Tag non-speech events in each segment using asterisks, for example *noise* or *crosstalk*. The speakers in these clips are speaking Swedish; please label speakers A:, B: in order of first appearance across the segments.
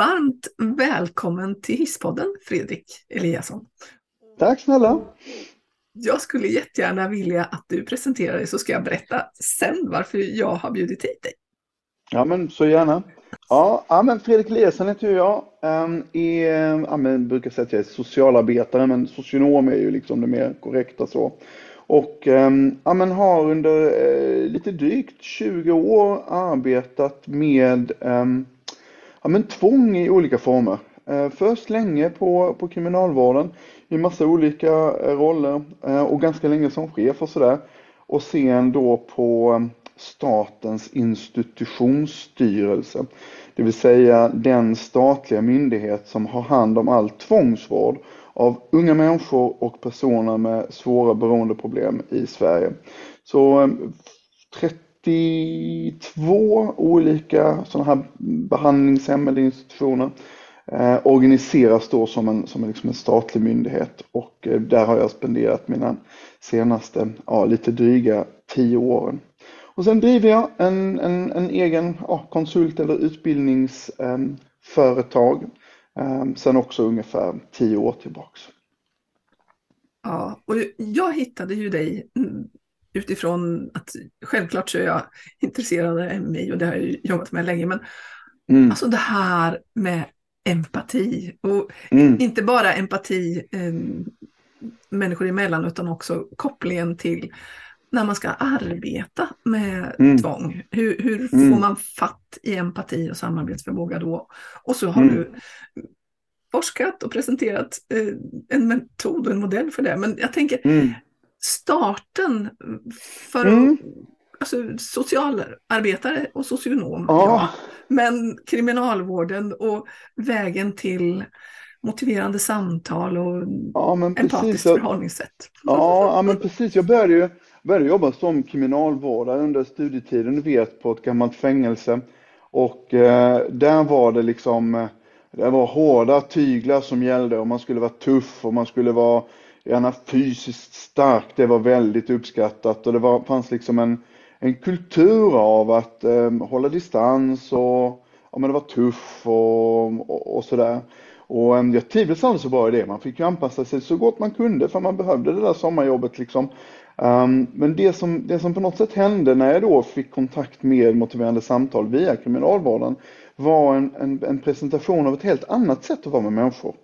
A: Varmt välkommen till Hisspodden, Fredrik Eliasson.
B: Tack snälla.
A: Jag skulle jättegärna vilja att du presenterar dig så ska jag berätta sen varför jag har bjudit hit dig.
B: Ja men så gärna. Ja, ja men Fredrik Eliasson heter jag. Um, är, ja, men brukar säga att jag är socialarbetare men socionom är ju liksom det mer korrekta så. Och um, ja, men har under uh, lite drygt 20 år arbetat med um, ja, men tvång i olika former. Eh, först länge på, på kriminalvården i massa olika eh, roller eh, och ganska länge som chef och sådär. Och sen då på Statens institutionsstyrelse. Det vill säga den statliga myndighet som har hand om all tvångsvård av unga människor och personer med svåra beroendeproblem i Sverige. Så 32 olika sådana här behandlingshem eller institutioner eh, organiseras då som en, som liksom en statlig myndighet och eh, där har jag spenderat mina senaste, ja, lite dryga tio åren. Och sen driver jag en, en, en egen ja, konsult eller utbildningsföretag ehm, eh, sen också ungefär tio år tillbaks.
A: Ja, och jag hittade ju dig utifrån att självklart så är jag intresserad av MI och det har jag jobbat med länge, men mm. alltså det här med empati och mm. inte bara empati eh, människor emellan utan också kopplingen till när man ska arbeta med mm. tvång. Hur, hur mm. får man fatt i empati och samarbetsförmåga då? Och så har mm. du forskat och presenterat eh, en metod och en modell för det. Men jag tänker mm. Starten för mm. alltså, socialarbetare och socionom, ja. ja. men kriminalvården och vägen till motiverande samtal och ja, empatiskt förhållningssätt.
B: Ja, ja, men precis. Jag började ju började jobba som kriminalvårdare under studietiden, du vet, på ett gammalt fängelse. Och eh, där var det liksom, det var hårda tyglar som gällde och man skulle vara tuff och man skulle vara gärna fysiskt stark. Det var väldigt uppskattat och det var, fanns liksom en, en kultur av att eh, hålla distans och ja, men det var tuff och, och, och sådär. Och eh, jag trivdes aldrig så bra i det. Man fick ju anpassa sig så gott man kunde för man behövde det där sommarjobbet liksom. Um, men det som, det som på något sätt hände när jag då fick kontakt med motiverande samtal via kriminalvården var en, en, en presentation av ett helt annat sätt att vara med människor.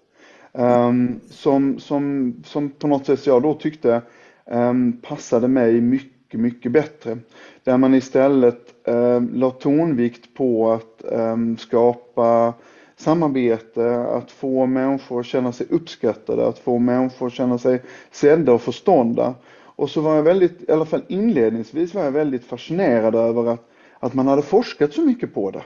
B: Um, som, som, som på något sätt jag då tyckte um, passade mig mycket, mycket bättre. Där man istället um, la tonvikt på att um, skapa samarbete, att få människor att känna sig uppskattade, att få människor att känna sig sedda och förstånda. Och så var jag väldigt, i alla fall inledningsvis var jag väldigt fascinerad över att, att man hade forskat så mycket på det.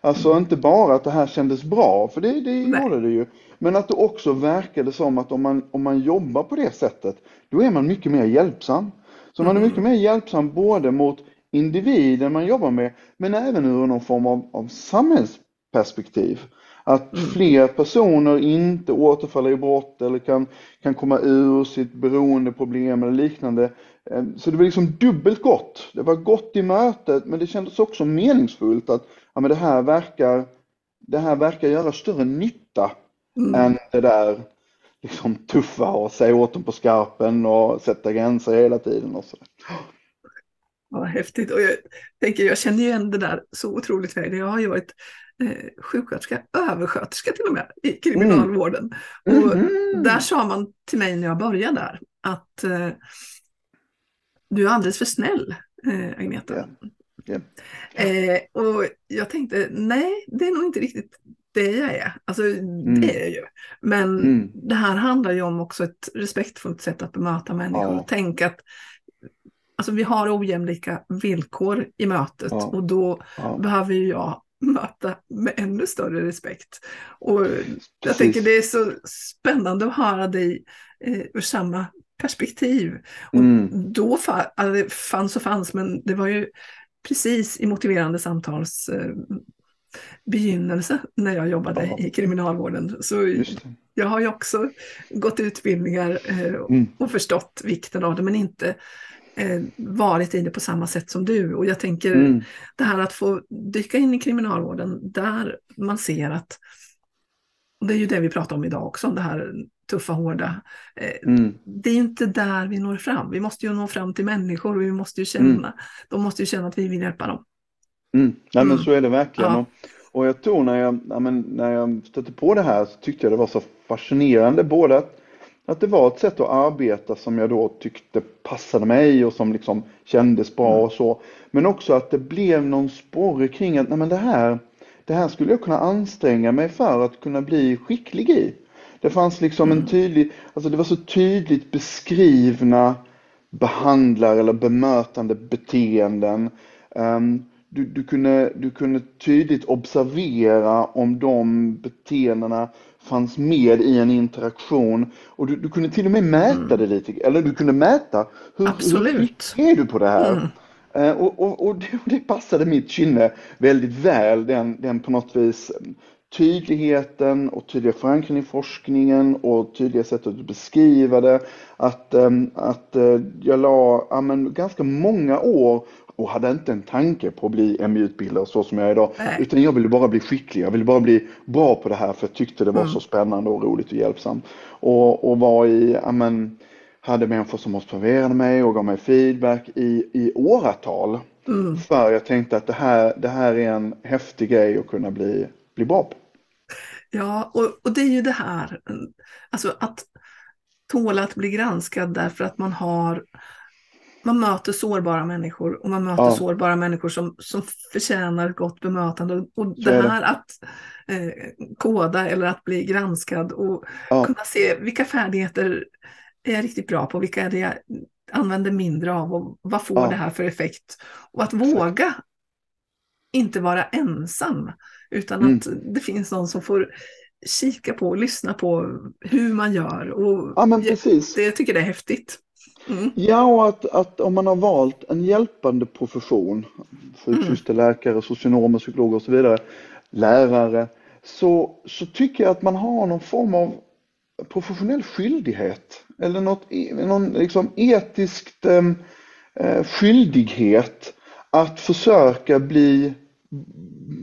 B: Alltså inte bara att det här kändes bra, för det, det gjorde det ju. Men att det också verkade som att om man, om man jobbar på det sättet, då är man mycket mer hjälpsam. Så man är mycket mer hjälpsam både mot individen man jobbar med, men även ur någon form av, av samhällsperspektiv. Att mm. fler personer inte återfaller i brott eller kan, kan komma ur sitt beroendeproblem eller liknande. Eh, så det var liksom dubbelt gott. Det var gott i mötet men det kändes också meningsfullt att ja, men det, här verkar, det här verkar göra större nytta mm. än det där liksom tuffa och säga åt dem på skarpen och sätta gränser hela tiden. Och så.
A: Ja, häftigt. Och jag tänker, jag känner ju igen det där så otroligt väl. Jag har ju varit eh, sjuksköterska, översköterska till och med i kriminalvården. Mm. Och mm. där sa man till mig när jag började där att eh, du är alldeles för snäll, eh, Agneta. Yeah. Yeah. Eh, och jag tänkte, nej, det är nog inte riktigt det jag är. Alltså mm. det är jag ju. Men mm. det här handlar ju om också ett respektfullt sätt att bemöta människor. Ja. Tänk att alltså, vi har ojämlika villkor i mötet ja. och då ja. behöver jag möta med ännu större respekt. Och jag tänker det är så spännande att höra dig eh, ur samma perspektiv. Och mm. då alltså, fanns och fanns, men det var ju precis i motiverande samtals eh, begynnelse när jag jobbade ja. i kriminalvården. Så jag har ju också gått utbildningar eh, mm. och förstått vikten av det, men inte eh, varit i det på samma sätt som du. Och jag tänker mm. det här att få dyka in i kriminalvården där man ser att och det är ju det vi pratar om idag också, det här tuffa, hårda. Eh, mm. Det är ju inte där vi når fram. Vi måste ju nå fram till människor och vi måste ju känna, mm. de måste ju känna att vi vill hjälpa dem.
B: Mm. Ja, men mm. så är det verkligen. Ja. Och, jag tror när jag, ja, men, när jag stötte på det här så tyckte jag det var så fascinerande både att, att det var ett sätt att arbeta som jag då tyckte passade mig och som liksom kändes bra mm. och så. Men också att det blev någon sporre kring att nej, men det här det här skulle jag kunna anstränga mig för att kunna bli skicklig i. Det fanns liksom en tydlig, alltså det var så tydligt beskrivna behandlar eller bemötande beteenden. Um, du, du, kunde, du kunde tydligt observera om de beteendena fanns med i en interaktion och du, du kunde till och med mäta mm. det lite, eller du kunde mäta hur,
A: Absolut.
B: hur är du på det här? Mm. Eh, och, och, och *laughs* det, passade mitt kynne väldigt väl, den, den på något vis tydligheten och tydliga förankring i forskningen och tydliga sätt att beskriva det. Att, ehm, att eh, jag la ja, men, ganska många år och hade inte en tanke på att bli MI-utbildare så som jag är idag. Nej. Utan jag ville bara bli skicklig, jag ville bara bli bra på det här för jag tyckte det var mm. så spännande och roligt och hjälpsamt. Och, och var i, ja, men, hade människor som observerade mig och gav mig feedback i, i åratal. Mm. För jag tänkte att det här, det här är en häftig grej att kunna bli, bli bra på.
A: Ja, och, och det är ju det här, alltså att tåla att bli granskad därför att man har man möter sårbara människor och man möter ja. sårbara människor som, som förtjänar gott bemötande. Och det här att eh, koda eller att bli granskad och ja. kunna se vilka färdigheter är jag riktigt bra på? Vilka är det jag använder mindre av och vad får ja. det här för effekt? Och att våga inte vara ensam utan mm. att det finns någon som får kika på och lyssna på hur man gör. Och
B: ja, men precis.
A: Det, jag tycker det är häftigt.
B: Mm. Ja, och att, att om man har valt en hjälpande profession, sjuksyster, mm. läkare, socionomer, psykologer och så vidare, lärare, så, så tycker jag att man har någon form av professionell skyldighet eller något, någon liksom etiskt ehm, eh, skyldighet att försöka bli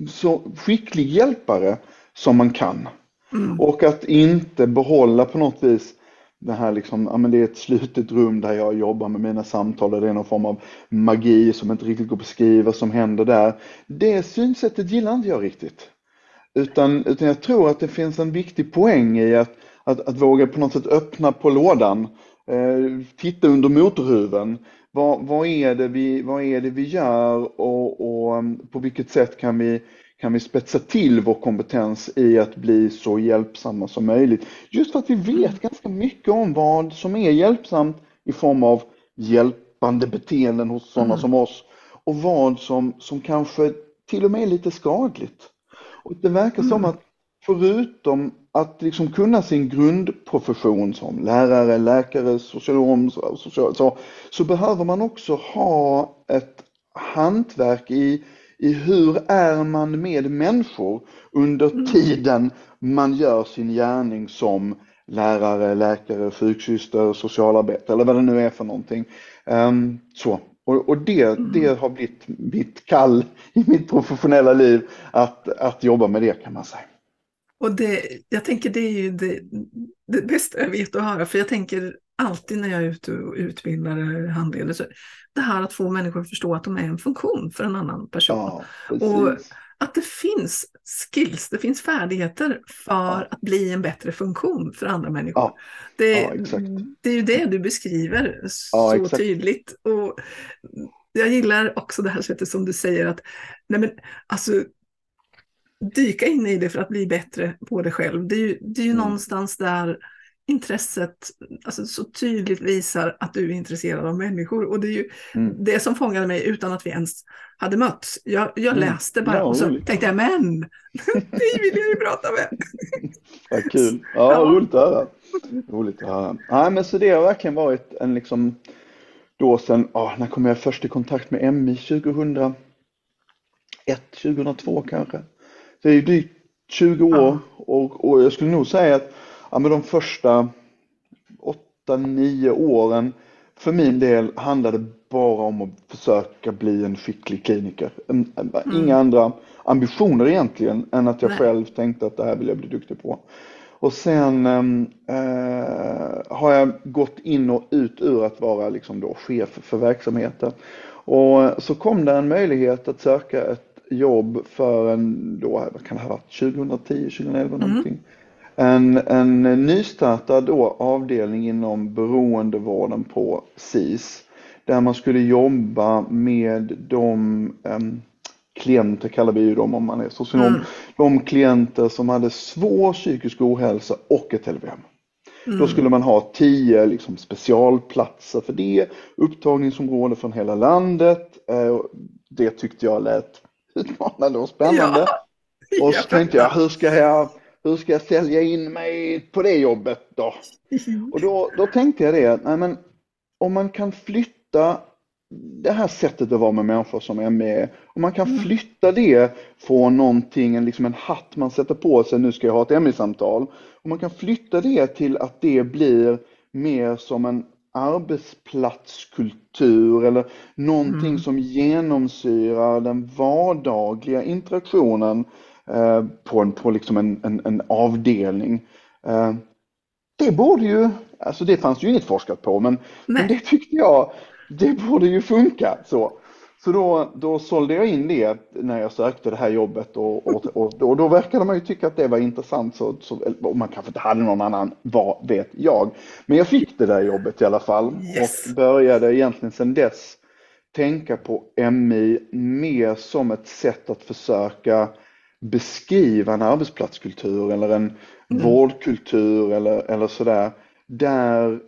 B: så skicklig hjälpare som man kan. Mm. Och att inte behålla på något vis det här liksom, ja men det är ett slutet rum där jag jobbar med mina samtal och det är någon form av magi som inte riktigt går att beskriva som händer där. Det synsättet gillar inte jag riktigt. Utan, utan jag tror att det finns en viktig poäng i att att, att våga på något sätt öppna på lådan, eh, titta under motorhuven. Vad, vad, är det vi, vad är det vi gör och, och um, på vilket sätt kan vi, kan vi spetsa till vår kompetens i att bli så hjälpsamma som möjligt. Just för att vi vet ganska mycket om vad som är hjälpsamt i form av hjälpande beteenden hos sådana mm. som oss och vad som, som kanske till och med är lite skadligt. Och det verkar mm. som att förutom att liksom kunna sin grundprofession som lärare, läkare, socionom, social, så, så behöver man också ha ett hantverk i, i hur är man med människor under mm. tiden man gör sin gärning som lärare, läkare, sjuksyster, socialarbetare eller vad det nu är för någonting. Um, så. Och, och det, mm. det har blivit mitt kall i mitt professionella liv att, att jobba med det kan man säga.
A: Och det, jag tänker det är ju det, det bästa jag vet att höra, för jag tänker alltid när jag är ute och utbildar eller handleder, så det här att få människor att förstå att de är en funktion för en annan person. Ja, och att det finså skills, det finns färdigheter för ja. att bli en bättre funktion för andra människor. Ja. Det, det, är ju det du beskriver så exakt. tydligt. Och jag gillar också det här sättet som du säger att nej men, alltså, dyka in i det för att bli bättre på det själv. Det är ju, det är ju mm. någonstans där intresset alltså, så tydligt visar att du är intresserad av människor. Och det är ju mm. det som fångade mig utan att vi ens hade mötts. Jag, jag mm. läste bara ja, och så roligt. tänkte jag, men, *laughs* det vill jag ju prata med. *laughs*
B: Vad kul. Ja, ja. roligt att höra. Roligt att höra. Ja, men så det har verkligen varit en liksom, då sen, oh, när kom jag först i kontakt med MI? 2001, 2002 kanske? Det är ju drygt 20 år och, och jag skulle nog säga att ja, men de första 8-9 åren för min del handlade det bara om att försöka bli en skicklig kliniker. En, en, mm. Inga andra ambitioner egentligen än att jag Nej. själv tänkte att det här vill jag bli duktig på. Och sen ehm, eh, har jag gått in och ut ur att vara liksom då chef för verksamheten. Och så kom det en möjlighet att söka ett jobb för en, då, vad kan det ha varit, 2010, 2011 mm. någonting. En, en nystartad då avdelning inom beroendevården på SIS där man skulle jobba med de um, klienter, kallar vi ju dem om man är socionom, mm. de klienter som hade svår psykisk ohälsa och ett LVM. Mm. Då skulle man ha tio liksom, specialplatser för det, upptagningsområde från hela landet. Eh, det tyckte jag lät utmanande och spännande. Ja. Och så tänkte jag, hur ska jag, hur ska jag sälja in mig på det jobbet då? Mm. Och då, då tänkte jag det, nej men om man kan flytta det här sättet att vara med människor som är med, om man kan mm. flytta det från någonting, liksom en hatt man sätter på sig, nu ska jag ha ett MI-samtal, om man kan flytta det till att det blir mer som en arbetsplatskultur eller någonting mm. som genomsyrar den vardagliga interaktionen eh, på, en, på liksom en, en, en avdelning. Eh, det borde ju, alltså det fanns ju inget forskat på, men, men det tyckte jag, det borde ju funka så. Så då, då sålde jag in det när jag sökte det här jobbet och, och, och, och då verkade man ju tycka att det var intressant. Så, så, och man kanske inte hade någon annan, vad vet jag. Men jag fick det där jobbet i alla fall yes. och började egentligen sedan dess tänka på MI mer som ett sätt att försöka beskriva en arbetsplatskultur eller en mm. vårdkultur eller, eller sådär. Där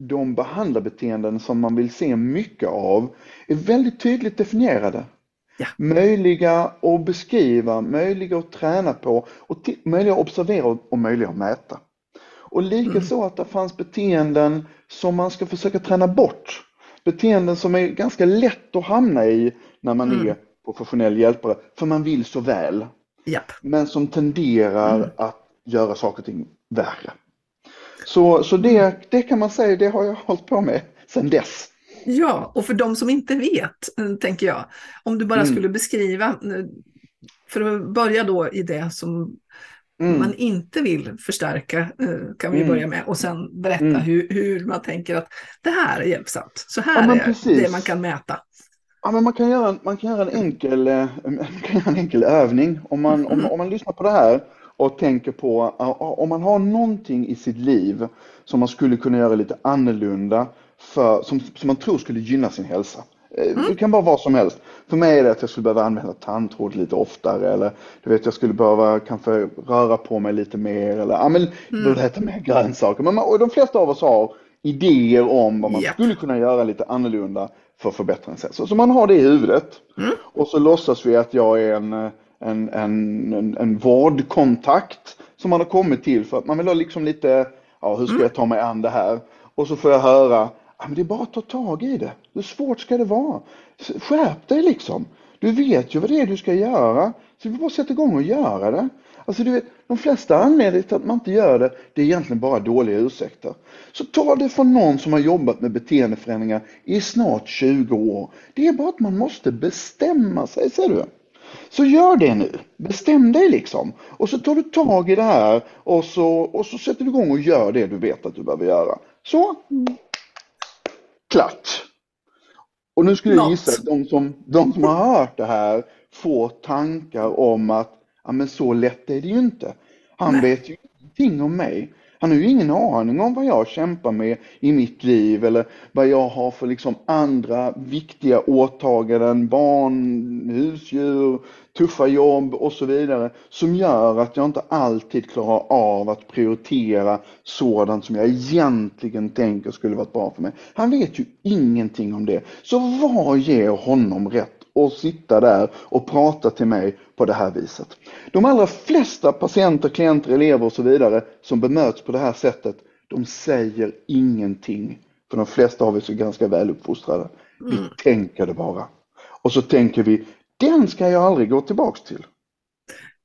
B: de behandlarbeteenden som man vill se mycket av är väldigt tydligt definierade. Ja. Möjliga att beskriva, möjliga att träna på, och möjliga att observera och möjliga att mäta. Och likaså mm. att det fanns beteenden som man ska försöka träna bort. Beteenden som är ganska lätt att hamna i när man mm. är professionell hjälpare, för man vill så väl.
A: Japp.
B: Men som tenderar mm. att göra saker och ting värre. Så, så det, det kan man säga, det har jag hållit på med sedan dess.
A: Ja, och för de som inte vet, eh, tänker jag, om du bara mm. skulle beskriva, eh, för att börja då i det som mm. man inte vill förstärka, eh, kan vi mm. börja med, och sen berätta mm. hur, hur, man tänker att det här är hjälpsamt, så här ja, är precis. det man kan mäta.
B: Ja, men man, kan göra, man, kan göra en enkel, man kan göra en enkel övning. Om man, om, mm. om man lyssnar på det här och tänker på om man har någonting i sitt liv som man skulle kunna göra lite annorlunda för, som, som man tror skulle gynna sin hälsa. Eh, mm. Det kan vara vad som helst. För mig är det att jag skulle behöva använda tandtråd lite oftare eller du vet jag skulle behöva kanske röra på mig lite mer eller ja, men, mm. äta mer grönsaker. Men man, och de flesta av oss har idéer om vad man yep. skulle kunna göra lite annorlunda för att förbättra sin hälsa. Så man har det i huvudet mm. och så låtsas vi att jag är en en, en, en, en vårdkontakt som man har kommit till för att man vill ha liksom lite, ja hur ska mm. jag ta mig an det här? Och så får jag höra, ja, men det är bara att ta tag i det. Hur svårt ska det vara? Skärp dig liksom. Du vet ju vad det är du ska göra. Så vi bara sätta igång och göra det. Alltså du vet, de flesta anledningar till att man inte gör det, det är egentligen bara dåliga ursäkter. Så ta det från någon som har jobbat med beteendeförändringar i snart 20 år. Det är bara att man måste bestämma sig, ser du. Så gör det nu. Bestäm dig liksom. Och så tar du tag i det här och så, och så sätter du igång och gör det du vet att du behöver göra. Så. Klart. Och nu skulle jag gissa att de som, de som har hört det här får tankar om att ja, men så lätt är det ju inte. Han Nej. vet ju ingenting om mig. Han har ju ingen aning om vad jag kämpar med i mitt liv eller vad jag har för liksom andra viktiga åtaganden, barn, husdjur, tuffa jobb och så vidare som gör att jag inte alltid klarar av att prioritera sådant som jag egentligen tänker skulle varit bra för mig. Han vet ju ingenting om det. Så vad ger honom rätt att sitta där och prata till mig på det här viset? De allra flesta patienter, klienter, elever och så vidare som bemöts på det här sättet, de säger ingenting. För de flesta av oss är ganska väluppfostrade. Vi mm. tänker det bara. Och så tänker vi, den ska jag aldrig gå tillbaks till.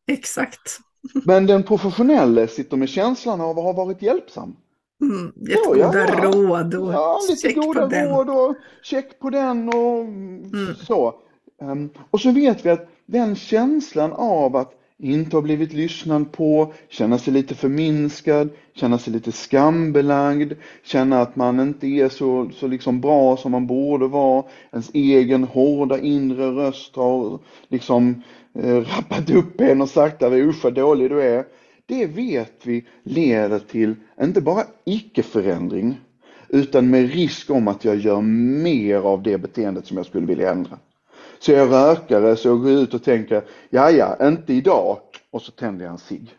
A: Exakt.
B: Men den professionelle sitter med känslan av att ha varit hjälpsam.
A: Mm, jättegoda ja, ja. råd och
B: ja, lite goda råd och check på den och mm. så. Ehm, och så vet vi att den känslan av att inte ha blivit lyssnad på, känna sig lite förminskad, känna sig lite skambelagd, känna att man inte är så, så liksom bra som man borde vara. Ens egen hårda inre röst har liksom eh, rappat upp en och sagt att usch vad dålig du är. Det vet vi leder till inte bara icke-förändring utan med risk om att jag gör mer av det beteendet som jag skulle vilja ändra. Så jag rökare så jag går ut och tänker, ja ja, inte idag. Och så tänder jag en cigg.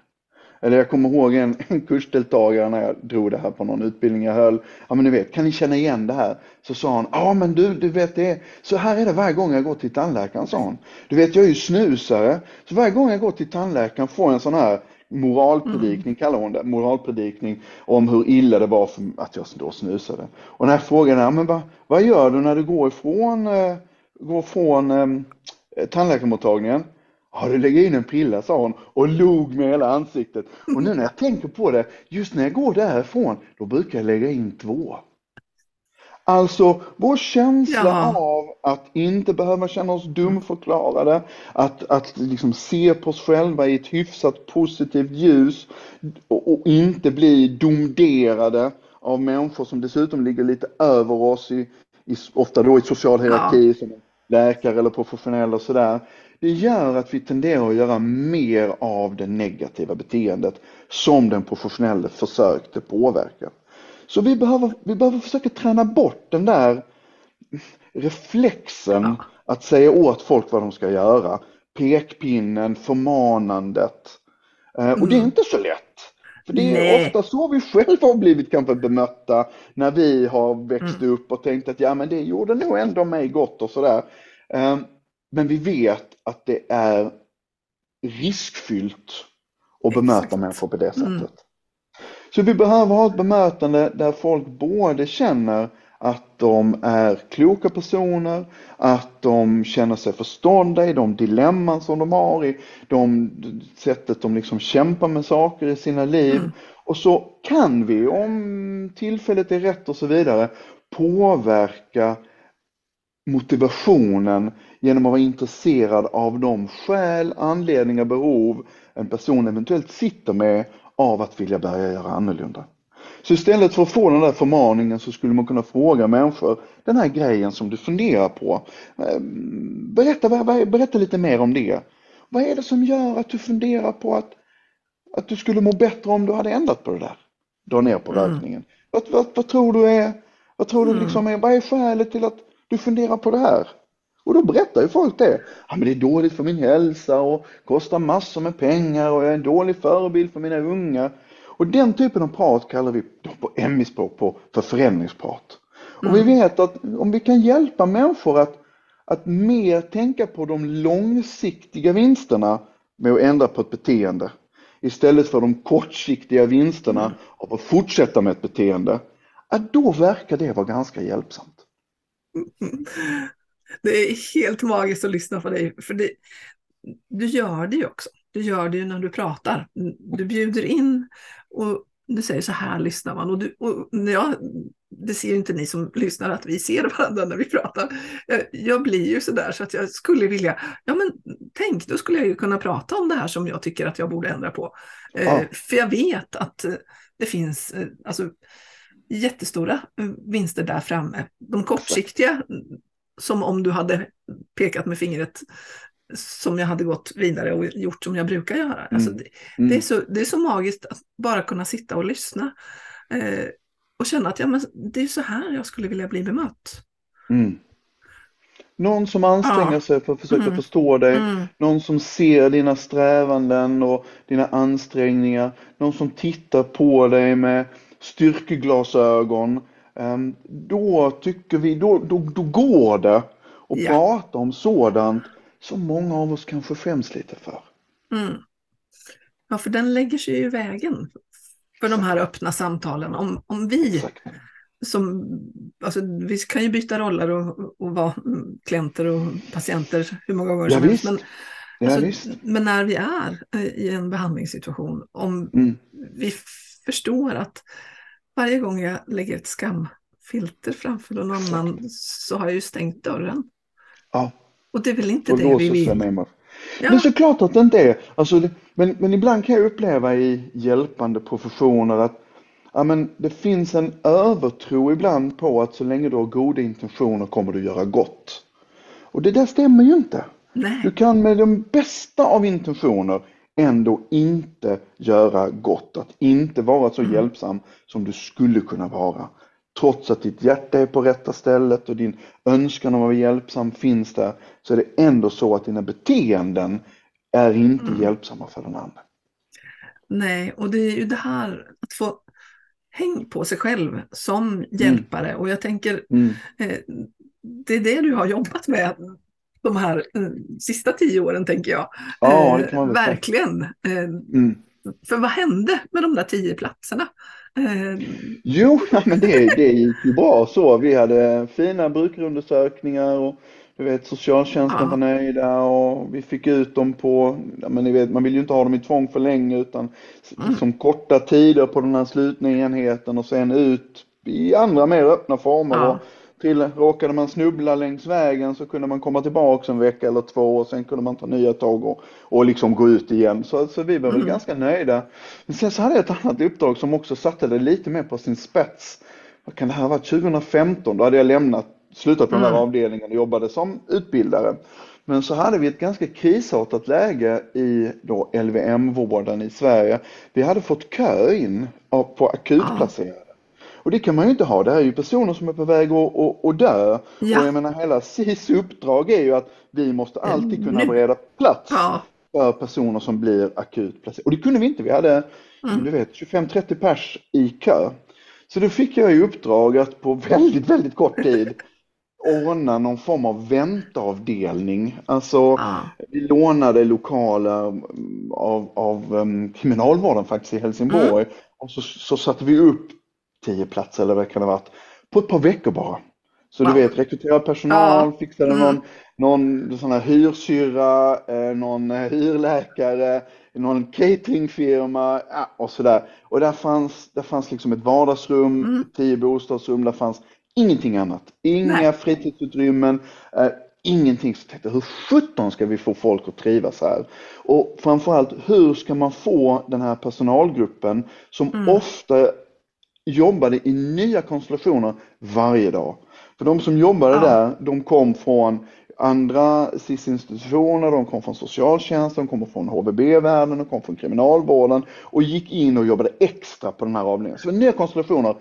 B: Eller jag kommer ihåg en, en kursdeltagare när jag drog det här på någon utbildning jag höll. Ja men ni vet, kan ni känna igen det här? Så sa han, ja men du, du vet det så här är det varje gång jag går till tandläkaren, sa han. Du vet jag är ju snusare, så varje gång jag går till tandläkaren får jag en sån här moralpredikning, mm. kallar hon det, moralpredikning om hur illa det var för att jag då snusade. Och när jag frågade, ja, men vad, vad gör du när du går ifrån eh, går från eh, tandläkarmottagningen. Ja, du lägger in en prilla, sa hon och log med hela ansiktet. Och nu när jag tänker på det, just när jag går därifrån, då brukar jag lägga in två. Alltså vår känsla ja. av att inte behöva känna oss dumförklarade, att, att liksom se på oss själva i ett hyfsat positivt ljus och, och inte bli domderade av människor som dessutom ligger lite över oss i, i ofta då i social hierarki, ja. som läkare eller professionell och sådär. Det gör att vi tenderar att göra mer av det negativa beteendet som den professionella försökte påverka. Så vi behöver, vi behöver försöka träna bort den där reflexen ja. att säga åt folk vad de ska göra. Pekpinnen, förmanandet. Mm. Och det är mm. inte så lätt. För det är Nej. ofta så vi själva har blivit kanske bemötta när vi har växt mm. upp och tänkt att ja men det gjorde nog ändå mig gott och sådär. Ehm, men vi vet att det är riskfyllt att bemöta Exakt. människor på det sättet. Mm. Så vi behöver ha ett bemötande där folk både känner att de är kloka personer, att de känner sig förstådda i de dilemman som de har, i de sättet de liksom kämpar med saker i sina liv. Mm. Och så kan vi, om tillfället är rätt och så vidare, påverka motivationen genom att vara intresserad av de skäl, anledningar, behov en person eventuellt sitter med av att vilja börja göra annorlunda. Så istället för att få den där förmaningen så skulle man kunna fråga människor den här grejen som du funderar på. Eh, berätta, berätta lite mer om det. Vad är det som gör att du funderar på att, att du skulle må bättre om du hade ändrat på det där? Dra ner på mm. rökningen. Vad, vad, vad, tror du är, vad tror du mm. liksom är, vad är skälet till att du funderar på det här? Och då berättar ju folk det. Ja, men det är dåligt för min hälsa och kostar massor med pengar och jag är en dålig förebild för mina unga. Och den typen av prat kallar vi på MI-språk för förändringsprat. Och vi mm. vet att om vi kan hjälpa människor att, att mer tänka på de långsiktiga vinsterna med att ändra på ett beteende istället för de kortsiktiga vinsterna mm. av att fortsätta med ett beteende, att då verkar det vara ganska hjälpsamt.
A: Det är helt magiskt att lyssna på dig, för det, du gör det ju också. Du gör det ju när du pratar. Du bjuder in och du säger så här lyssnar man. Och, du, och jag, det ser ju inte ni som lyssnar att vi ser varandra när vi pratar. Jag, jag blir ju sådär så att jag skulle vilja, ja men tänk, då skulle jag ju kunna prata om det här som jag tycker att jag borde ändra på. Eh, ja. Eh, för jag vet att eh, det finns, eh, alltså jättestora vinster där framme. De kortsiktiga, som om du hade pekat med fingret som jag hade gått vidare och gjort som jag brukar göra. Mm. Alltså det, mm. det, är så, det är så magiskt att bara kunna sitta och lyssna eh, och känna att ja, men det är så här jag skulle vilja bli bemött.
B: Mm. Någon som anstränger ja. sig för att försöka mm. förstå dig, mm. någon som ser dina strävanden och dina ansträngningar, någon som tittar på dig med styrkeglasögon, ehm, då tycker vi, då, då, då går det att ja. prata om sådant som många av oss kanske skäms lite för.
A: Mm. Ja, för den lägger sig i vägen för de här öppna samtalen. Om, om vi som, alltså, vi kan ju byta roller och, och vara klienter och patienter hur många gånger
B: som helst. Men,
A: ja, alltså, men när vi är i en behandlingssituation, om mm. vi förstår att varje gång jag lägger ett skamfilter framför någon
B: Exakt.
A: annan så har jag ju stängt dörren.
B: Ja.
A: Och det är väl inte
B: Och
A: det vi vill? Ja.
B: Men såklart att det inte är. Alltså, det, men, men ibland kan jag uppleva i hjälpande professioner att ja, men det finns en övertro ibland på att så länge du har goda intentioner kommer du göra gott. Och det där stämmer ju inte. Du
A: Nej,
B: kan med de bästa av intentioner ändå inte göra gott. Att inte vara så
A: Mm.
B: hjälpsam som du skulle kunna vara. Trots att ditt hjärta är på rätta stället och din önskan om att vara hjälpsam finns där så är det ändå så att dina beteenden är inte
A: Mm.
B: hjälpsamma för den andra.
A: nej, och det är ju det här att få häng på sig själv som hjälpare. Och jag tänker,
B: Mm.
A: eh, det är det du har jobbat med de här eh, sista tio åren, tänker jag.
B: Ja,
A: Eh, verkligen. Eh,
B: Mm.
A: för vad hände med de där tio platserna? Eh,
B: Jo, *laughs* men det, det gick ju bra så. Vi hade fina brukarundersökninningar och du vet, socialtjänsten
A: Ja.
B: var nöjda och vi fick ut dem på, men ni vet, man vill ju inte ha dem i tvång för länge utan
A: Mm.
B: som korta tider på den här slutna enheten och sen ut i andra mer öppna former.
A: Ja.
B: Och till, råkade man snubbla längs vägen så kunde man komma tillbaka en vecka eller två och sen kunde man ta nya tag och, och liksom gå ut igen. Så, så vi var väl
A: Mm.
B: ganska nöjda. Men sen så hade jag ett annat uppdrag som också satte det lite mer på sin spets. Vad kan det här varit? 2015, då hade jag lämnat, slutat på den här
A: Mm.
B: avdelningen och jobbade som utbildare. Men så hade vi ett ganska krisartat läge i LVM-vården i Sverige. Vi hade fått kö in på akutplacerade. Och det kan man ju inte ha. Det här är ju personer som är på väg att, att, att dö.
A: Ja.
B: Och jag menar hela SIS uppdrag är ju att vi måste alltid kunna
A: Nu.
B: bereda plats
A: ja.
B: för personer som blir akut placerade. Och det kunde vi inte. Vi hade,
A: Mm.
B: du vet, 25-30 pers i kö. Så då fick jag i uppdrag att på väldigt, väldigt kort tid *laughs* ordna någon form av väntavdelning. Alltså,
A: Ja.
B: vi lånade lokaler mm, av, av um, kriminalvården faktiskt i Helsingborg.
A: Mm.
B: Och så, så satte vi upp tio platser eller vad det kan ha varit på ett par veckor bara. Så du
A: Wow.
B: vet, rekrytera personal,
A: Ja.
B: fixade
A: Mm.
B: någon, någon sån här hyrsyrra, eh, någon hyrläkare, någon cateringfirma ja, och sådär. Och där fanns, där fanns liksom ett vardagsrum,
A: Mm.
B: tio bostadsrum, där fanns ingenting annat. Inga
A: Nej.
B: fritidsutrymmen, eh, ingenting. Så tänkte, hur sjutton ska vi få folk att trivas här? Och framförallt, hur ska man få den här personalgruppen som
A: Mm.
B: ofta jobbade i nya konstellationer varje dag. För de som jobbade
A: Ja.
B: där, de kom från andra SIS-institutioner, de kom från socialtjänsten, de kom från HVB-världen, de kom från kriminalvården och gick in och jobbade extra på den här avdelningen. Så det var nya konstellationer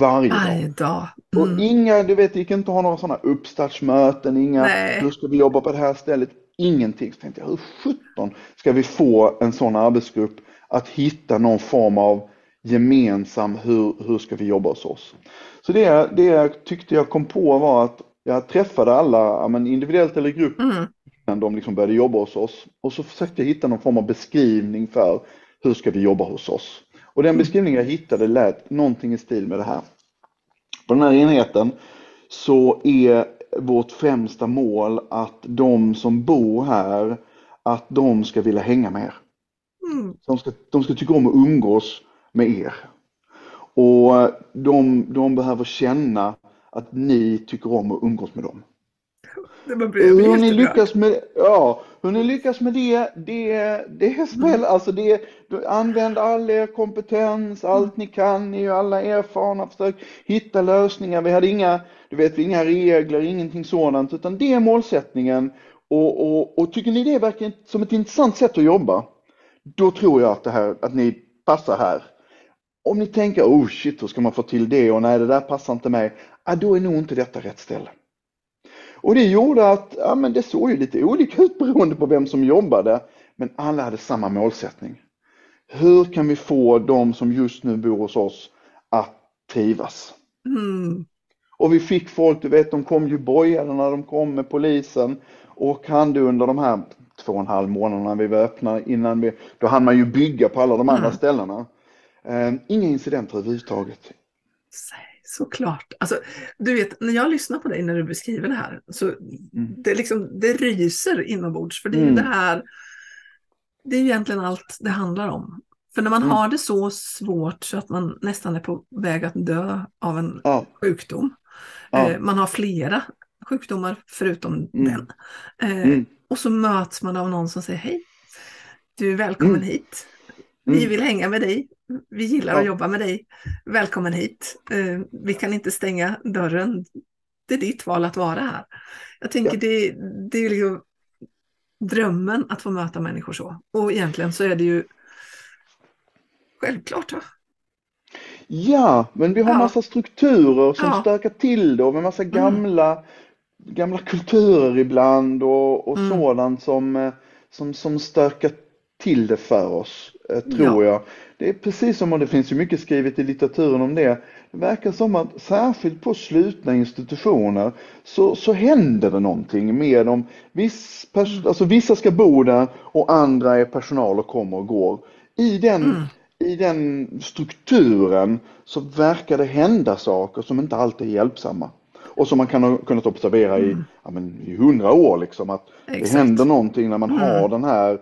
B: varje dag.
A: Aj då.
B: Och
A: Mm.
B: inga, du vet, det gick inte att ha några sådana uppstartsmöten, inga,
A: Nej.
B: hur ska vi jobba på det här stället? Ingenting. Så tänkte jag, hur sjutton ska vi få en sån arbetsgrupp att hitta någon form av gemensam, hur, hur ska vi jobba hos oss? Så det, det jag tyckte jag kom på var att jag träffade alla, men individuellt eller i grupp,
A: Mm.
B: innan de liksom började jobba hos oss. Och så försökte jag hitta någon form av beskrivning för hur ska vi jobba hos oss? Och den beskrivning jag hittade lät någonting i stil med det här. På den här enheten så är vårt främsta mål att de som bor här, att de ska vilja hänga med er.
A: Mm.
B: De ska, de ska tycka om att umgås med er. Och de, de behöver känna att ni tycker om att umgås med dem. Hur ni lyckas med, ja, hur ni lyckas med det, det, det är spel, alltså det, använd all er kompetens, allt ni kan, ni är ju alla erfarna, försök hitta lösningar. Vi hade inga, du vet, inga regler, ingenting sådant, utan det är målsättningen. Och, och, och tycker ni det verkar som ett intressant sätt att jobba, då tror jag att det här, att ni passar här. Om ni tänker, oh shit, hur ska man få till det och nej, det där passar inte mig, ja, då är nog inte detta rätt ställe. Och det gjorde att ja, men det såg ju lite olika ut beroende på vem som jobbade, men alla hade samma målsättning. Hur kan vi få de som just nu bor hos oss att trivas?
A: Mm.
B: Och vi fick folk, du vet, de kom ju bojade när de kom med polisen och hann du under de här två och en halv månaderna vi var öppna innan vi, då hann man ju bygga på alla de andra
A: Mm.
B: ställena. Eh, inga incidenter överhuvudtaget.
A: Såklart. Alltså, du vet, när jag lyssnar på dig när du beskriver det här så det, liksom, det ryser inombords. För det är
B: Mm.
A: det här, det är egentligen allt det handlar om. För när man mm. har det så svårt så att man nästan är på väg att dö av en
B: ja.
A: sjukdom. Ja. Eh, man har flera sjukdomar förutom mm. den. Eh, mm. Och så möts man av någon som säger hej, du är välkommen mm. hit. Vi mm. vill hänga med dig. Vi gillar ja. att jobba med dig. Välkommen hit. Eh, vi kan inte stänga dörren. Det är ditt val att vara här. Jag tänker ja. det, det är liksom drömmen att få möta människor så. Och egentligen så är det ju självklart. Va?
B: Ja, men vi har ja. massa strukturer som ja. stökar till det och med massa mm. gamla, mm. gamla kulturer ibland och, och mm. sådant som, eh, som, som stökar till det för oss, eh, tror ja. jag. Det är precis som, och det finns ju mycket skrivet i litteraturen om det, det verkar som att särskilt på slutna institutioner så, så händer det någonting med dem. Viss alltså, vissa ska bo där och andra är personal och kommer och går. I den, mm. I den strukturen så verkar det hända saker som inte alltid är hjälpsamma. Och som man kan ha kunnat observera i, mm. ja, men, i hundra år. Liksom, att Exakt. det händer någonting när man mm. har den här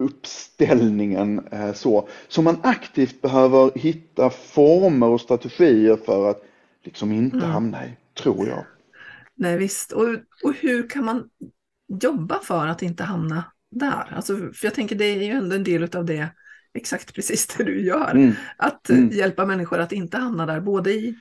B: uppställningen eh, så. Så man aktivt behöver hitta former och strategier för att liksom inte mm. hamna i, tror jag.
A: Nej visst, och, och hur kan man jobba för att inte hamna där? Alltså, för jag tänker det är ju ändå en del av det, exakt precis det du gör. Mm. Att mm. hjälpa människor att inte hamna där, både i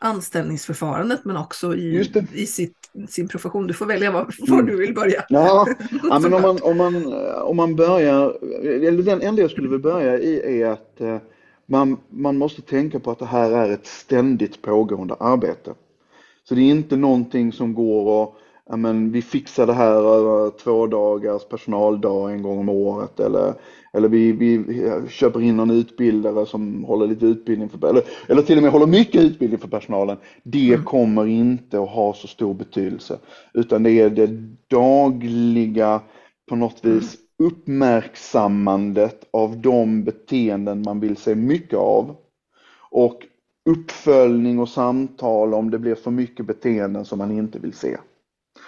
A: anställningsförfarandet men också i, i sitt, sin profession. Du får välja var, var du vill börja.
B: Ja, ja *laughs* men om man, om, man, om man börjar, eller den enda jag skulle vilja börja i är att eh, man, man måste tänka på att det här är ett ständigt pågående arbete. Så det är inte någonting som går och men vi fixar det här över två dagars personaldag en gång om året eller, eller vi, vi köper in någon utbildare som håller lite utbildning för, eller, eller till och med håller mycket utbildning för personalen. Det mm. kommer inte att ha så stor betydelse utan det är det dagliga på något mm. vis uppmärksammandet av de beteenden man vill se mycket av och uppföljning och samtal om det blir för mycket beteenden som man inte vill se.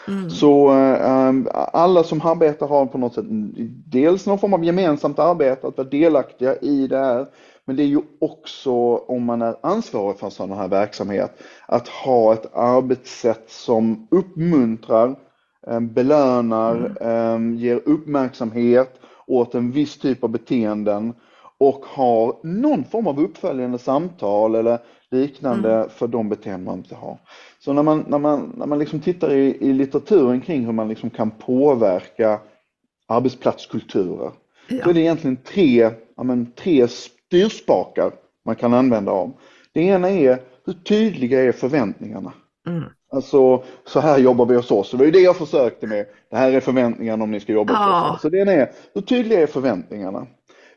B: Mm. Så äh, alla som arbetar har på något sätt dels någon form av gemensamt arbete, att vara delaktiga i det här. Men det är ju också om man är ansvarig för en sån här verksamhet, att ha ett arbetssätt som uppmuntrar, äh, belönar, mm. äh, ger uppmärksamhet åt en viss typ av beteenden och har någon form av uppföljande samtal eller liknande mm. för de beteenden man inte har. Så när man, när man, när man liksom tittar i, i litteraturen kring hur man liksom kan påverka arbetsplatskulturer, ja. då är det egentligen tre, ja, men, tre styrspakar man kan använda av. Det ena är hur tydliga är förväntningarna? Mm. Alltså, så här jobbar vi hos oss. Det var ju det jag försökte med. Det här är förväntningarna om ni ska jobba hos oss. Så det ena är, hur tydliga är förväntningarna?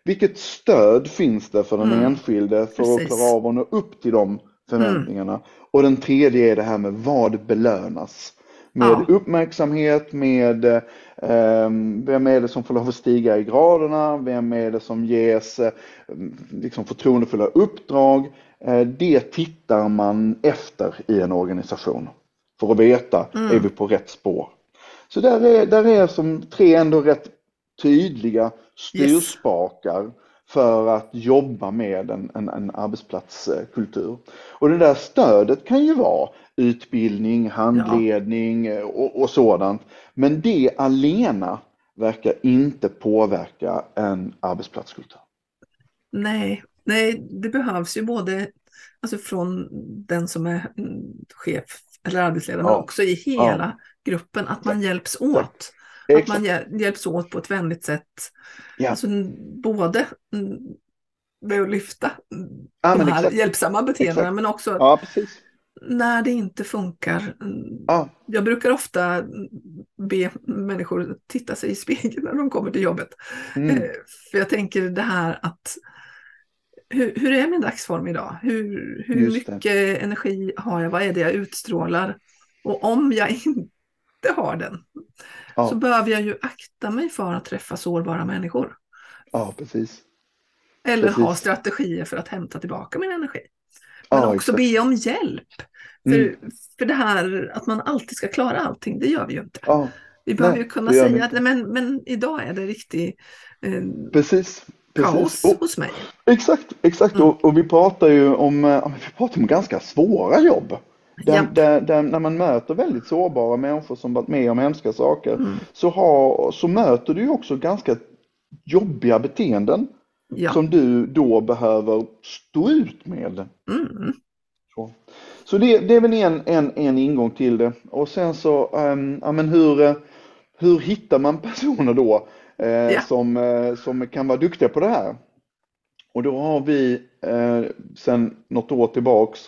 B: Vilket stöd finns det för den mm. enskilde för Precis. att klara av att nå upp till de förväntningarna? Mm. Och den tredje är det här med vad belönas? Med ja. uppmärksamhet, med eh, vem är det som får lov att stiga i graderna, vem är det som ges eh, liksom förtroendefulla uppdrag. Eh, det tittar man efter i en organisation för att veta, mm. är vi på rätt spår? Så där är, där är som tre ändå rätt tydliga styrspakar yes. för att jobba med en, en, en, arbetsplatskultur. Och det där stödet kan ju vara utbildning, handledning ja. och, och sådant. Men det alena verkar inte påverka en arbetsplatskultur.
A: Nej, nej, det behövs ju både alltså från den som är chef eller arbetsledare, ja. men också i hela ja. gruppen, att man hjälps åt. Exakt. Att man hjälps åt på ett vänligt sätt. Ja. Alltså, både med att lyfta ja, de här exakt. hjälpsamma beteendena exakt. men också
B: ja,
A: när det inte funkar. Ja. Jag brukar ofta be människor titta sig i spegeln när de kommer till jobbet. Mm. Eh, för jag tänker det här att hur, hur är min dagsform idag? Hur, hur mycket energi har jag? Vad är det jag utstrålar? Och om jag *laughs* inte har den, ja. så behöver jag ju akta mig för att träffa sårbara människor.
B: Ja, precis.
A: Eller precis. ha strategier för att hämta tillbaka min energi. Men ja, också exakt. be om hjälp. För, mm. för det här att man alltid ska klara allting, det gör vi ju inte. Ja. Vi behöver ju kunna säga att men, men idag är det riktigt...
B: Eh, precis.
A: kaos och, hos mig.
B: Exakt, exakt. Mm. Och, och, vi pratar ju om, vi pratar om ganska svåra jobb. Där, där, där, när man möter väldigt sårbara människor som varit med om hemska saker mm. så, har, så möter du också ganska jobbiga beteenden ja. som du då behöver stå ut med. Mm. Så, så det, det, är väl en, en, en ingång till det. Och sen så, um, ja, men hur, hur hittar man personer då eh, ja. som, eh, som kan vara duktiga på det här? Och då har vi eh, sedan något år tillbaks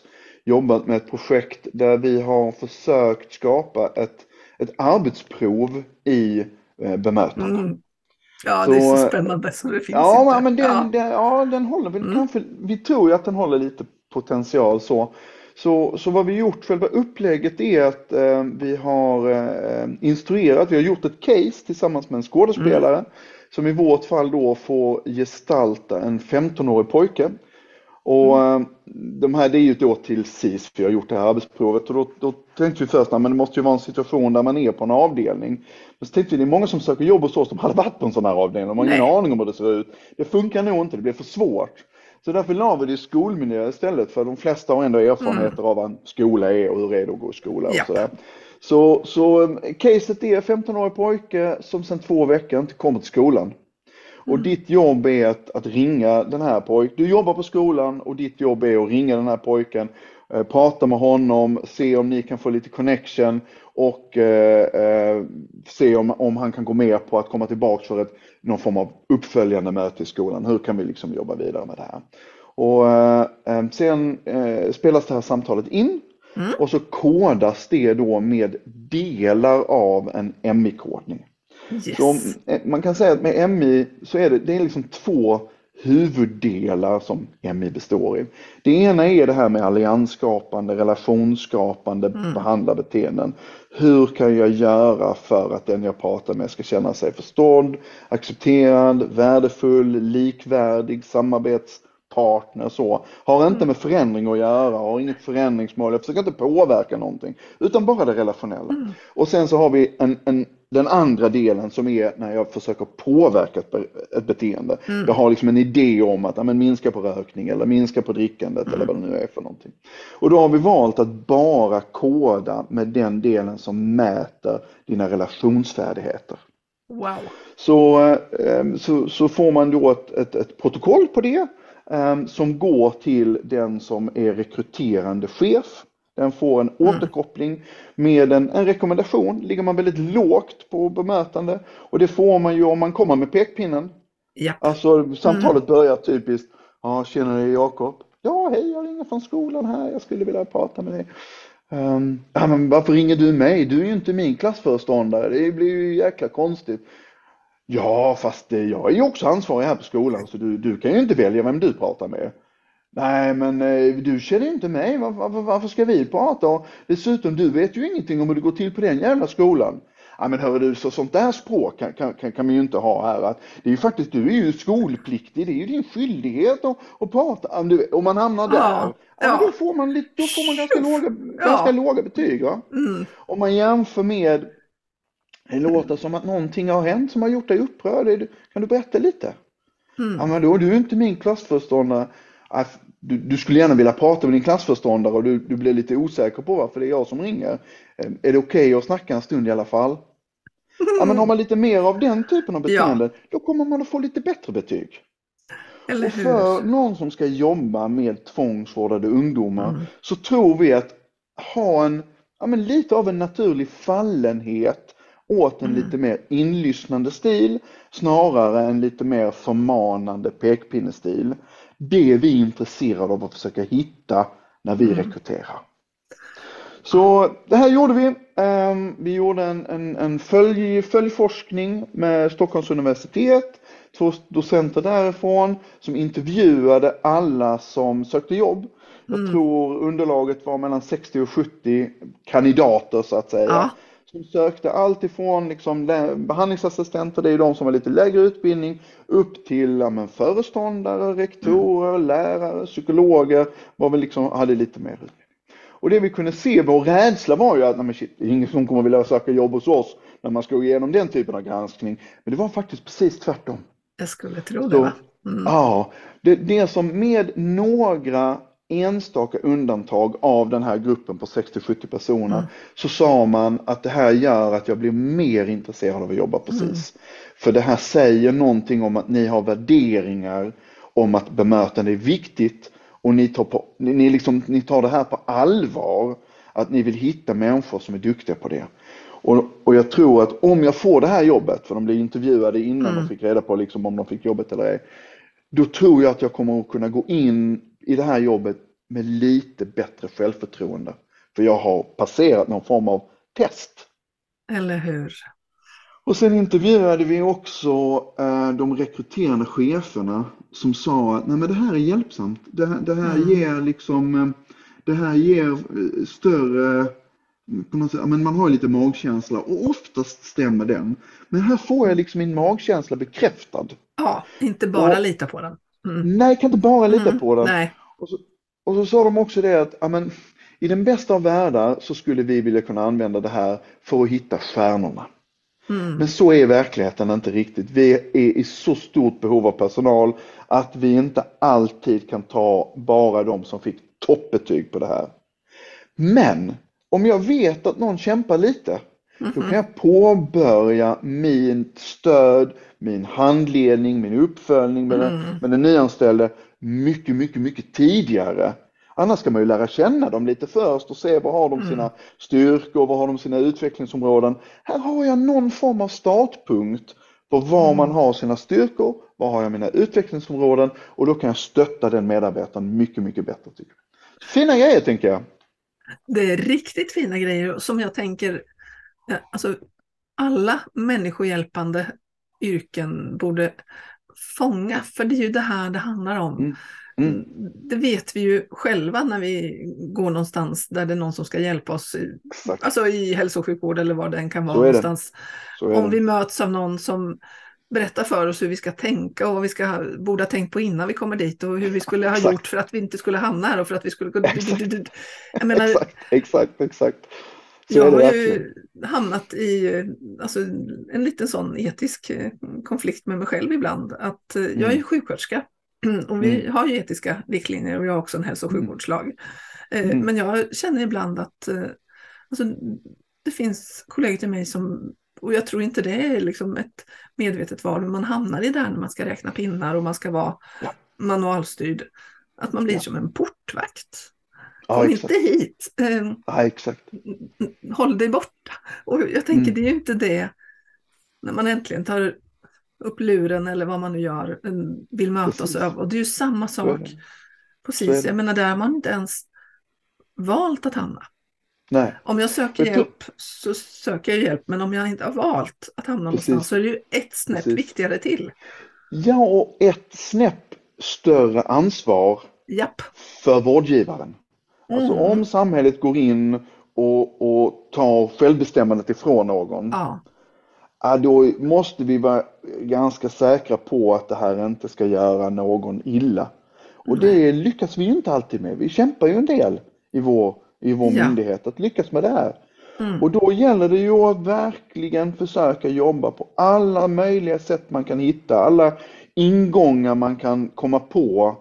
B: jobbat med ett projekt där vi har försökt skapa ett, ett arbetsprov i eh, bemötande. Mm.
A: Ja, så, det är så spännande så det finns
B: ja, inte. Men den, ja. Den, ja, den håller väl mm. kanske, vi tror ju att den håller lite potential så. Så, så vad vi gjort, själva upplägget är att eh, vi har eh, instruerat, vi har gjort ett case tillsammans med en skådespelare mm. som i vårt fall då får gestalta en 15-årig pojke och mm. De här, det är ju då till SIS vi har gjort det här arbetsprovet och då, då tänkte vi först att det måste ju vara en situation där man är på en avdelning. Men så tänkte vi, det är många som söker jobb hos oss som hade varit på en sån här avdelning, de har ingen aning om hur det ser ut. Det funkar nog inte, det blir för svårt. Så därför la vi det i skolmiljö istället, för de flesta har ändå erfarenheter mm. av vad en skola är och hur det är att gå i skola och ja. sådär. Så, så eh, caset är 15-årig pojke som sedan två veckor inte kommer till skolan. Och mm. ditt jobb är att, att ringa den här pojken. Du jobbar på skolan och ditt jobb är att ringa den här pojken, eh, prata med honom, se om ni kan få lite connection och eh, eh, se om, om han kan gå med på att komma tillbaka för ett, någon form av uppföljande möte i skolan. Hur kan vi liksom jobba vidare med det här? Och eh, eh sen eh, spelas det här samtalet in mm. och så kodas det då med delar av en MI-kodning. Yes. Så eh, man kan säga att med MI så är det, det är liksom två huvuddelar som MI består i. Det ena är det här med alliansskapande, relationsskapande, mm. behandla beteenden. Hur kan jag göra för att den jag pratar med ska känna sig förstådd, accepterad, värdefull, likvärdig, samarbetspartner så. Har inte mm. med förändring att göra, har inget förändringsmål, jag försöker inte påverka någonting, utan bara det relationella. Mm. Och sen så har vi en, en den andra delen som är när jag försöker påverka ett, ett beteende. Mm. Jag har liksom en idé om att ja, men minska på rökning eller minska på drickandet mm. eller vad det nu är för någonting. Och då har vi valt att bara koda med den delen som mäter dina relationsfärdigheter.
A: Wow.
B: Så, ehm, så, så får man då ett, ett, ett protokoll på det ehm, som går till den som är rekryterande chef den får en mm. återkoppling med en, en rekommendation. Ligger man väldigt lågt på bemötande och det får man ju om man kommer med pekpinnen.
A: Ja.
B: Alltså samtalet mm. börjar typiskt. Ja, tjena det är Jakob. Ja, hej, jag ringer från skolan här. Jag skulle vilja prata med dig. Um, ja, men varför ringer du mig? Du är ju inte min klassföreståndare. Det blir ju jäkla konstigt. Ja, fast jag är ju också ansvarig här på skolan så du, du kan ju inte välja vem du pratar med. Nej, men eh, du känner ju inte mig. Var, var, varför ska vi prata? Och dessutom, du vet ju ingenting om hur det går till på den jävla skolan. Ja men hörru du, så sånt där språk kan, kan, kan, man ju inte ha här. Att det är ju faktiskt, du är ju skolpliktig, det är ju din skyldighet att, att prata. Om, du, om man hamnar där, ja, ja. då får man, lite, då får man ganska, låga, ja. ganska låga betyg. Va? Mm. Om man jämför med, det låter som att någonting har hänt som har gjort dig upprörd. Kan du berätta lite? Mm. Ja men då, du är inte min klassföreståndare du, du, skulle gärna vilja prata med din klassförståndare och du, du blir lite osäker på varför det är jag som ringer. Eh, är det okej okay att snacka en stund i alla fall? Ja, men har man lite mer av den typen av beteende, ja. då kommer man att få lite bättre betyg. Eller och för någon som ska jobba med tvångsvårdade ungdomar mm. så tror vi att ha en, ja, men lite av en naturlig fallenhet åt en mm. lite mer inlyssnande stil snarare än lite mer förmanande pekpinnestil det är vi intresserade av att försöka hitta när vi mm. rekryterar. Så det här gjorde vi. Ehm, vi gjorde en, en, en följ, följforskning med Stockholms universitet, två docenter därifrån som intervjuade alla som sökte jobb. Jag mm. tror underlaget var mellan 60 och 70 kandidater så att säga. Ja som sökte allt ifrån liksom, behandlingsassistenter, det är de som har lite lägre utbildning, upp till ja, men, föreståndare, rektorer, mm. lärare, psykologer, var väl liksom, hade lite mer utbildning. Och det vi kunde se, vår rädsla var ju att nej, men shit, det är ingen som kommer vilja söka jobb hos oss när man ska gå igenom den typen av granskning. Men det var faktiskt precis tvärtom.
A: Jag skulle tro det. Så, Mm.
B: Ja, det, det som med några enstaka undantag av den här gruppen på 60-70 personer
A: Mm.
B: så sa man att det här gör att jag blir mer intresserad av att jobba precis.
A: Mm.
B: För det här säger någonting om att ni har värderingar om att bemötande är viktigt och ni tar, på, ni, liksom, ni tar det här på allvar. Att ni vill hitta människor som är duktiga på det. Och, och jag tror att om jag får det här jobbet, för de blev intervjuade innan
A: Mm.
B: de fick reda på liksom om de fick jobbet eller ej. Då tror jag att jag kommer att kunna gå in i det här jobbet med lite bättre självförtroende. För jag har passerat någon form av test.
A: Eller hur?
B: Och sen intervjuade vi också eh, de rekryterande cheferna som sa att Nej, men det här är hjälpsamt. Det här, det här
A: Mm.
B: ger liksom, eh, det här ger eh, större, på något sätt, men man har lite magkänsla och oftast stämmer den. Men här får jag liksom min magkänsla bekräftad.
A: Ja, inte bara
B: Och-
A: lita på den. Mm.
B: Nej, kan inte bara lita
A: Mm.
B: på den. Och så, och så sa de också det att ja, men, i den bästa av världar så skulle vi vilja kunna använda det här för att hitta stjärnorna.
A: Mm.
B: Men så är verkligheten inte riktigt. Vi är i så stort behov av personal att vi inte alltid kan ta bara de som fick toppbetyg på det här. Men om jag vet att någon kämpar lite, då kan jag påbörja min stöd, min handledning, min uppföljning med, den, med den nyanställde mycket, mycket, mycket tidigare. Annars ska man ju lära känna dem lite först och se vad har de sina styrkor, vad har de sina utvecklingsområden. Här har jag någon form av startpunkt på var man har sina styrkor, var har jag mina utvecklingsområden och då kan jag stötta den medarbetaren mycket, mycket bättre. Tycker jag. Fina grejer tänker jag.
A: Det är riktigt fina grejer som jag tänker, alltså alla människohjälpande yrken borde fånga, för det är ju det här det handlar om.
B: Mm. Mm.
A: Det vet vi ju själva när vi går någonstans där det är någon som ska hjälpa oss, i,
B: Exakt,
A: alltså i hälso och sjukvård eller vad den kan vara någonstans. Om vi möts av någon som berättar för oss hur vi ska tänka och vad vi ska, borde ha tänkt på innan vi kommer dit och hur vi skulle ha
B: Exakt.
A: gjort för att vi inte skulle hamna här och för att vi skulle.
B: Exakt.
A: Jag menar,
B: Exakt, exakt,
A: jag
B: det
A: har ju hamnat i alltså, en liten sån etisk eh, konflikt med mig själv ibland. Att eh, jag är ju
B: Mm.
A: sjuksköterska *clears throat* och vi har ju etiska riktlinjer och jag har också en hälso och
B: Mm.
A: sjukvårdslag. Eh,
B: Mm.
A: Men jag känner ibland att alltså, det finns kollegor till mig som, och jag tror inte det är liksom ett medvetet val, men man hamnar i där när man ska räkna pinnar och man ska vara
B: Ja.
A: manualstyrd. Att man blir
B: Ja.
A: som en portvakt.
B: Ja,
A: Kom
B: exakt.
A: inte hit. Eh,
B: Ja, exakt.
A: håll dig borta. Och jag tänker
B: Mm.
A: det är ju inte det när man äntligen tar upp luren eller vad man nu gör, en- vill möta oss
B: Precis.
A: över. Och det är ju samma sak. Precis, jag menar där har man inte ens valt att hamna.
B: Nej,
A: Om jag söker hjälp så söker jag hjälp, men om jag inte har valt att hamna
B: Precis.
A: någonstans så är det ju ett snäpp
B: Precis.
A: viktigare till.
B: ja och ett snäpp större ansvar
A: Japp.
B: för vårdgivaren. Alltså
A: Mm.
B: om samhället går in och, och tar självbestämmandet ifrån någon,
A: Ja,
B: ja, då måste vi vara ganska säkra på att det här inte ska göra någon illa. Och det lyckas vi inte alltid med. Vi kämpar ju en del i vår, i vår
A: Ja.
B: myndighet att lyckas med det här.
A: Mm.
B: Och då gäller det ju att verkligen försöka jobba på alla möjliga sätt man kan hitta, alla ingångar man kan komma på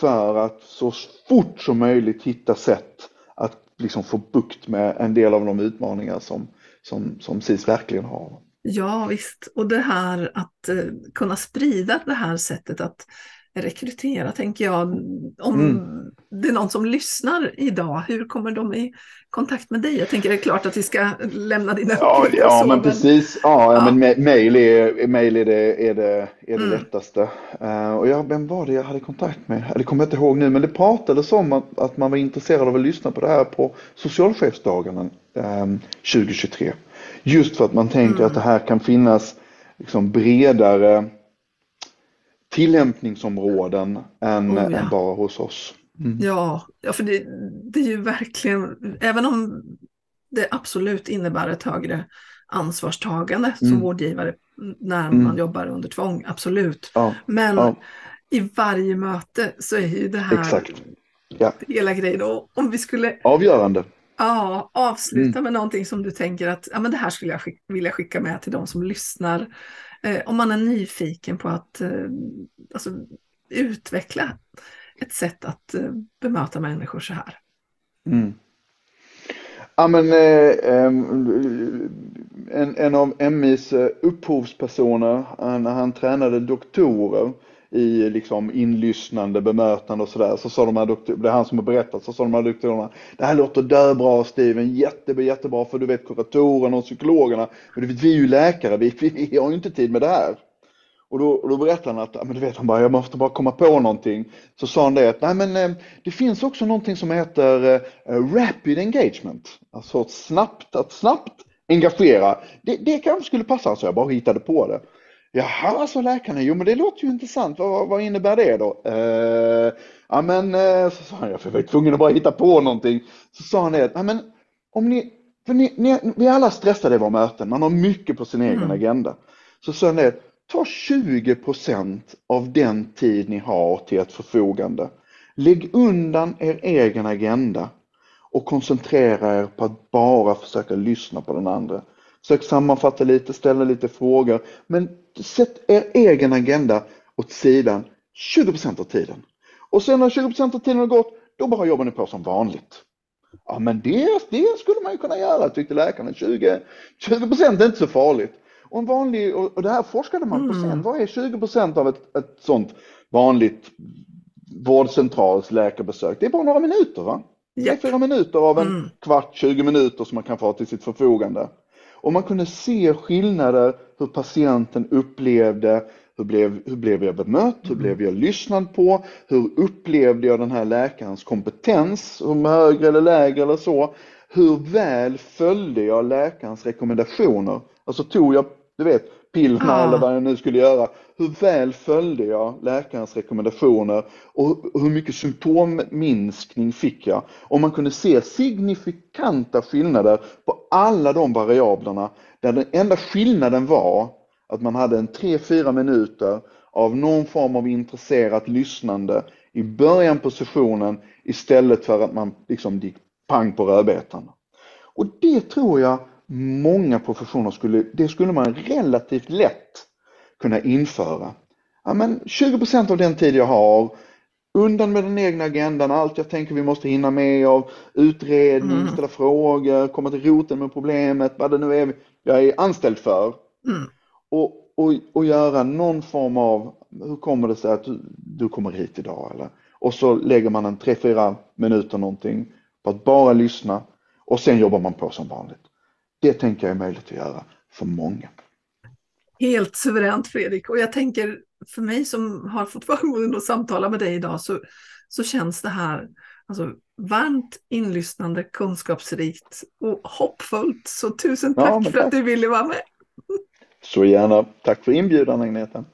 B: för att så fort som möjligt hitta sätt att liksom få bukt med en del av de utmaningar som, som, som SIS verkligen har.
A: ja visst. Och det här att eh, kunna sprida det här sättet att rekrytera, tänker jag. Om
B: Mm.
A: det är någon som lyssnar idag, hur kommer de i kontakt med dig? Jag tänker det är klart att vi ska lämna dina
B: Ja, ja
A: så,
B: men precis. Ja, ja. Men mail är, mail är det, är det, är det
A: Mm.
B: lättaste. Eh, och jag, vem var det jag hade kontakt med? Det kommer jag inte ihåg nu, men det pratades om att, att man var intresserad av att lyssna på det här på socialchefsdagarna eh, 2023. Just för att man tänker
A: Mm.
B: att det här kan finnas liksom bredare tillämpningsområden än,
A: Oh, ja.
B: än bara hos oss. Mm.
A: Ja, ja för det, det är ju verkligen, även om det absolut innebär ett högre ansvarstagande som
B: Mm.
A: vårdgivare när
B: Mm.
A: man jobbar under tvång, absolut.
B: Ja,
A: Men
B: ja,
A: i varje möte så är ju det här
B: exakt. Ja,
A: hela grejen. Och om vi skulle
B: avgörande.
A: ja, avsluta
B: Mm.
A: med någonting som du tänker att ja, men det här skulle jag skick, vilja skicka med till de som lyssnar. Eh, om man är nyfiken på att eh, alltså, utveckla ett sätt att eh, bemöta människor så här.
B: Mm. Ja, men, eh, ehm, en, en av MIs upphovspersoner, när han tränade doktorer i liksom inlyssnande, bemötande och sådär, så sa de här doktorerna, det är han som har berättat, så sa de här doktorerna, det här låter döbra Steven, jättebra, jättebra för du vet kuratorerna och psykologerna, men du vet, vi är ju läkare, vi, *laughs* vi har ju inte tid med det här. Och då, och då berättade han att, men du vet, han bara, jag måste bara komma på någonting. Så sa han det att, nej men eh, det finns också någonting som heter uh, rapid engagement. Alltså att snabbt, att snabbt engagera. Det, det kanske skulle passa, så jag bara hittade på det. Jaha, sa läkaren, jo men det låter ju intressant, vad, vad innebär det då? Uh, ja men, uh, så sa han, jag var tvungen att bara hitta på någonting. Så sa han det, ja men om ni, för ni, ni, vi är alla stressade i våra möten, man har mycket på sin egen mm. agenda. Så sa han det, Ta 20% av den tid ni har till ert förfogande. Lägg undan er egen agenda och koncentrera er på att bara försöka lyssna på den andra. Försök sammanfatta lite, ställa lite frågor, men sätt er egen agenda åt sidan 20% av tiden. Och sen när 20% av tiden har gått, då bara jobbar ni på som vanligt. Ja men det, det skulle man ju kunna göra tyckte läkaren. 20, 20 är inte så farligt. Och, en vanlig, och det här forskade man på sen. Mm. Vad är 20 procent av ett, ett sånt vanligt vårdcentrals läkarbesök? Det är bara några minuter va? Är fyra minuter av en mm. kvart, 20 minuter som man kan få till sitt förfogande. Och man kunde se skillnader hur patienten upplevde hur blev, hur blev jag bemött? Hur mm. blev jag lyssnad på? Hur upplevde jag den här läkarens kompetens? Om högre eller lägre eller så? Hur väl följde jag läkarens rekommendationer? Alltså tog jag du vet, pillerna ah. eller vad jag nu skulle göra. Hur väl följde jag läkarens rekommendationer och hur mycket symptomminskning fick jag? Och man kunde se signifikanta skillnader på alla de variablerna där den enda skillnaden var att man hade en 3-4 minuter av någon form av intresserat lyssnande i början på sessionen istället för att man liksom gick pang på rödbetan. Och det tror jag många professioner skulle, det skulle man relativt lätt kunna införa. Ja, men 20% av den tid jag har, undan med den egna agendan, allt jag tänker vi måste hinna med av utredning, mm. ställa frågor, komma till roten med problemet, vad det nu är jag är anställd för. Mm. Och, och, och göra någon form av, hur kommer det sig att du, du kommer hit idag? Eller? Och så lägger man en 3-4 minuter någonting på att bara lyssna och sen jobbar man på som vanligt. Det tänker jag är möjligt att göra för många.
A: Helt suveränt Fredrik och jag tänker för mig som har fått *laughs* förmånen att samtala med dig idag så, så känns det här alltså, varmt inlyssnande, kunskapsrikt och hoppfullt. Så tusen tack ja, för tack. att du ville vara med. *laughs*
B: Så gärna. Tack för inbjudan Agneta.